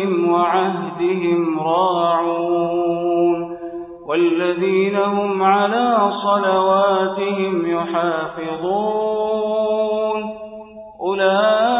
لأماناتهم وعهدهم راعون والذين هم على صلواتهم يحافظون أولئك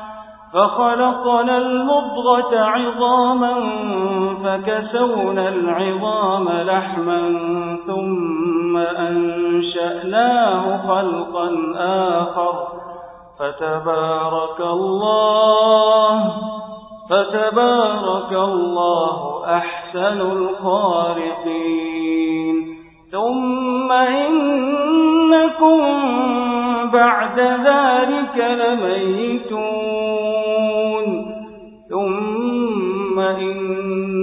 فخلقنا المضغة عظاما فكسونا العظام لحما ثم أنشأناه خلقا آخر. فتبارك الله فتبارك الله أحسن الخالقين. ثم إنكم بعد ذلك لميتون.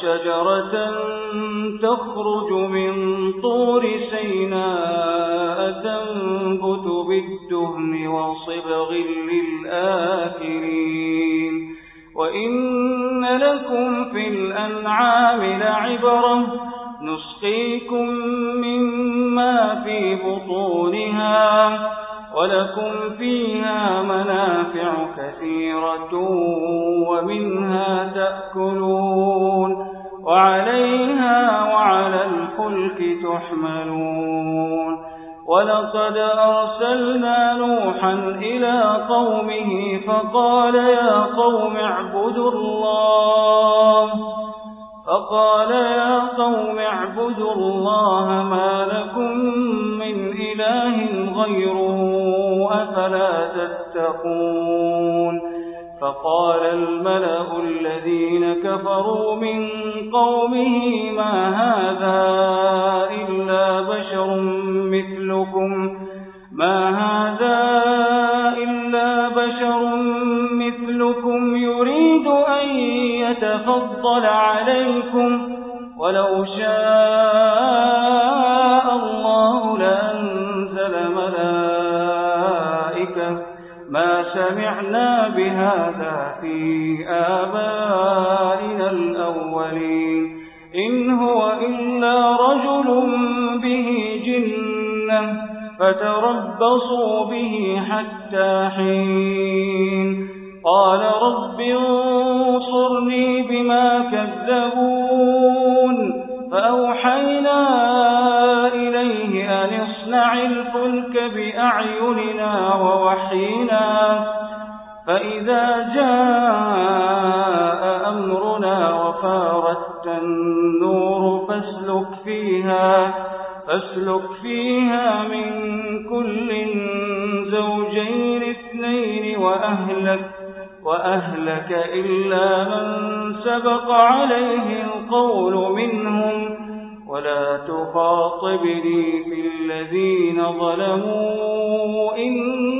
وشجرة تخرج من طور سيناء تنبت بالدهن وصبغ للآكلين. وإن لكم في الأنعام لعبرة نسقيكم مما في بطونها ولكم فيها منافع كثيرة ومنها تأكلون. وعليها وعلى الفلك تحملون. ولقد أرسلنا نوحا إلى قومه فقال يا قوم اعبدوا الله. فقال يا قوم اعبدوا الله ما لكم من إله غيره أفلا تتقون. فقال الملأ الذين كفروا من قومه ما هذا إلا بشر مثلكم؟ ما هذا إلا بشر مثلكم يريد أن يتفضل عليكم ولو شاء سمعنا بهذا في آبائنا الأولين. إن هو إلا رجل به جنة فتربصوا به حتى حين. قال رب انصرني بما كذبون. فأوحينا إليه أن اصنع الفلك بأعيننا ووحينا فإذا جاء أمرنا وفارت النور فاسلك فيها فاسلك فيها من كل زوجين اثنين وأهلك وأهلك إلا من سبق عليه القول منهم. ولا تخاطبني في الذين ظلموا إنهم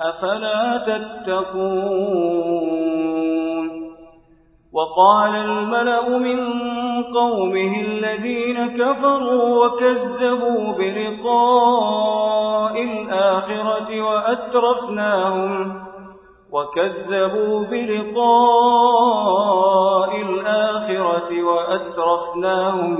أفلا تتقون؟ وقال الملأ من قومه الذين كفروا وكذبوا بلقاء الآخرة وأترفناهم وكذبوا بلقاء الآخرة وأترفناهم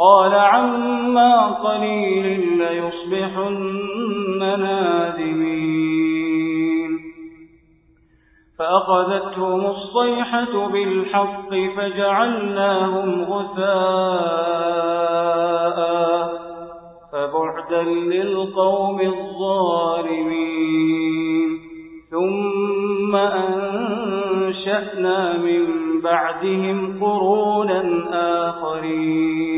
قال عما قليل ليصبحن نادمين. فأخذتهم الصيحة بالحق فجعلناهم غثاء فبعدا للقوم الظالمين. ثم أنشأنا من بعدهم قرونا آخرين.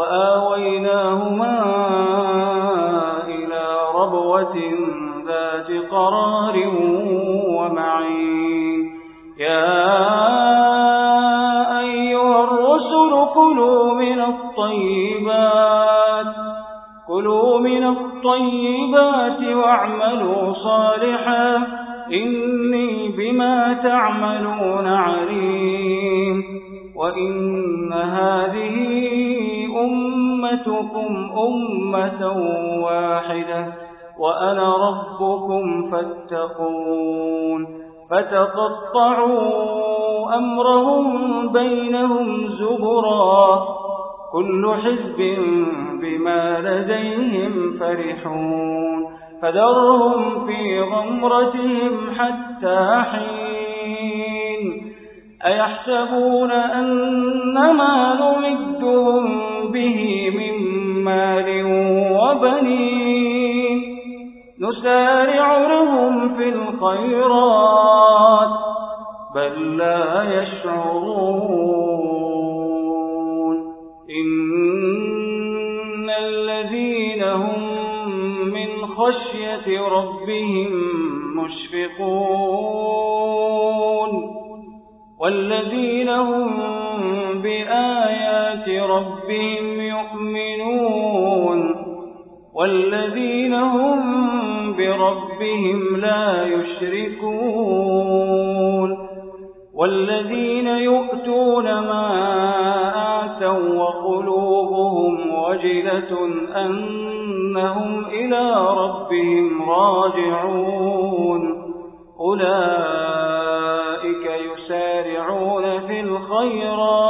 وآويناهما إلى ربوة ذات قرار ومعين. يا أيها الرسل كلوا من الطيبات كلوا من الطيبات واعملوا صالحا. إني بما تعملون عليم. وإن هذه أمتكم أمة واحدة وأنا ربكم فاتقون. فتقطعوا أمرهم بينهم زبرا كل حزب بما لديهم فرحون. فذرهم في غمرتهم حتى حين. أيحسبون أن ما نمدهم به من مال وبنين نسارع لهم في الخيرات بل لا يشعرون. إن الذين هم من خشية ربهم مشفقون. والذين هم بآيات ربهم يؤمنون والذين هم بربهم لا يشركون والذين يؤتون ما آتوا وقلوبهم وجلة أنهم إلى ربهم راجعون أولئك يسارعون في الخيرات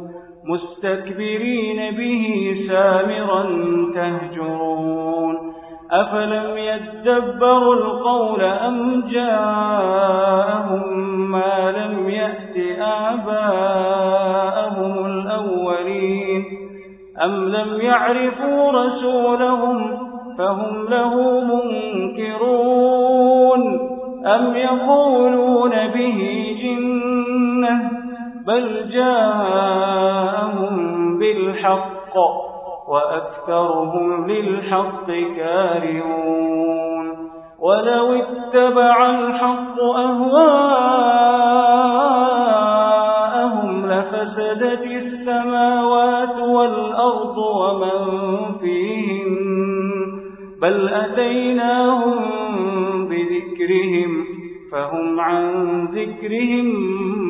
مستكبرين به سامرا تهجرون أفلم يدبروا القول أم جاءهم ما لم يأت آباءهم الأولين أم لم يعرفوا رسولهم فهم له منكرون أم يقولون به جنة بل جاءهم بالحق وأكثرهم للحق كارهون. ولو اتبع الحق أهواءهم لفسدت السماوات والأرض ومن فيهن. بل أتيناهم بذكرهم فهم عن ذكرهم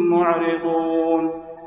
معرضون.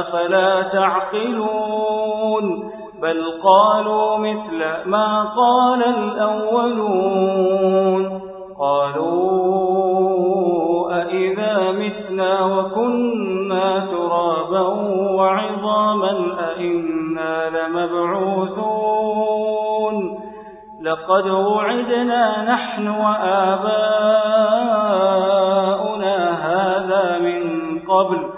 أفلا تعقلون؟ بل قالوا مثل ما قال الأولون. قالوا أئذا متنا وكنا ترابا وعظاما أئنا لمبعوثون. لقد وعدنا نحن وآباؤنا هذا من قبل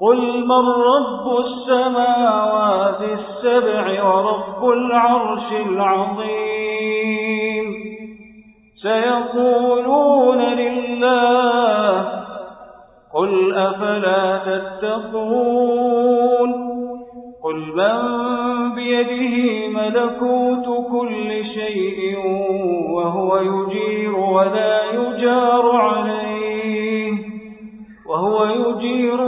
قل من رب السماوات السبع ورب العرش العظيم سيقولون لله قل أفلا تتقون قل من بيده ملكوت كل شيء وهو يجير ولا يجار عليه وهو يجير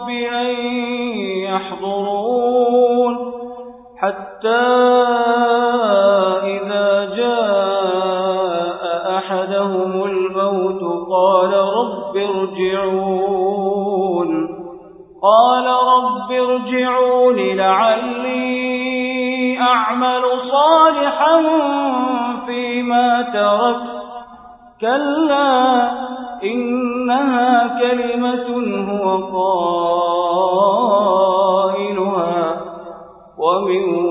حتى إذا جاء أحدهم الموت قال رب ارجعون. قال رب ارجعون لعلي أعمل صالحا فيما تركت كلا إنها كلمة هو قائلها. ومن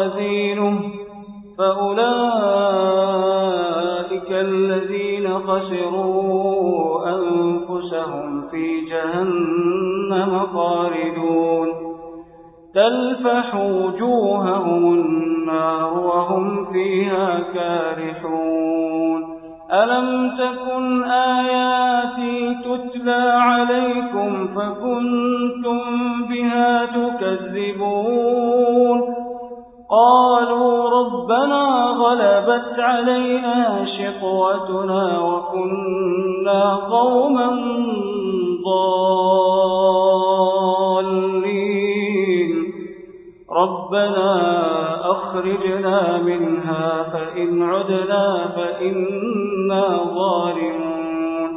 موازينه فأولئك أولئك الذين خسروا أنفسهم في جهنم خالدون تلفح وجوههم النار وهم فيها كارحون ألم تكن آياتي تتلى عليكم فكنتم بها تكذبون قالوا ربنا غلبت علينا شقوتنا وكنا قوما ضالين. ربنا أخرجنا منها فإن عدنا فإنا ظالمون.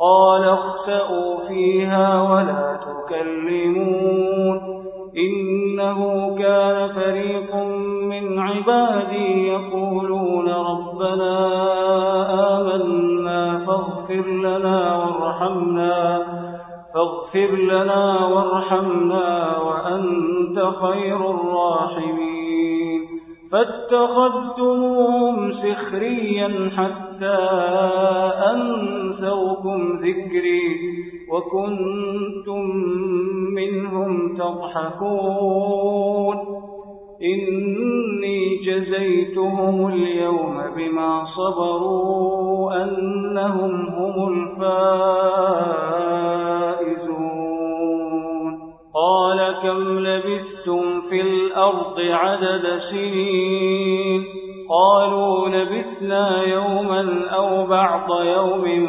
قال اخسأوا فيها ولا تكلمون. إنه كان فريق من عبادي يقولون ربنا آمنا فاغفر لنا وارحمنا فاغفر لنا وارحمنا وأنت خير الراحمين. فاتخذتموهم سخريا حتى أنسوكم ذكري. وكنتم منهم تضحكون. إني جزيتهم اليوم بما صبروا أنهم هم الفائزون. قال كم لبثتم في الأرض عدد سنين؟ قالوا لبثنا يوما أو بعض يوم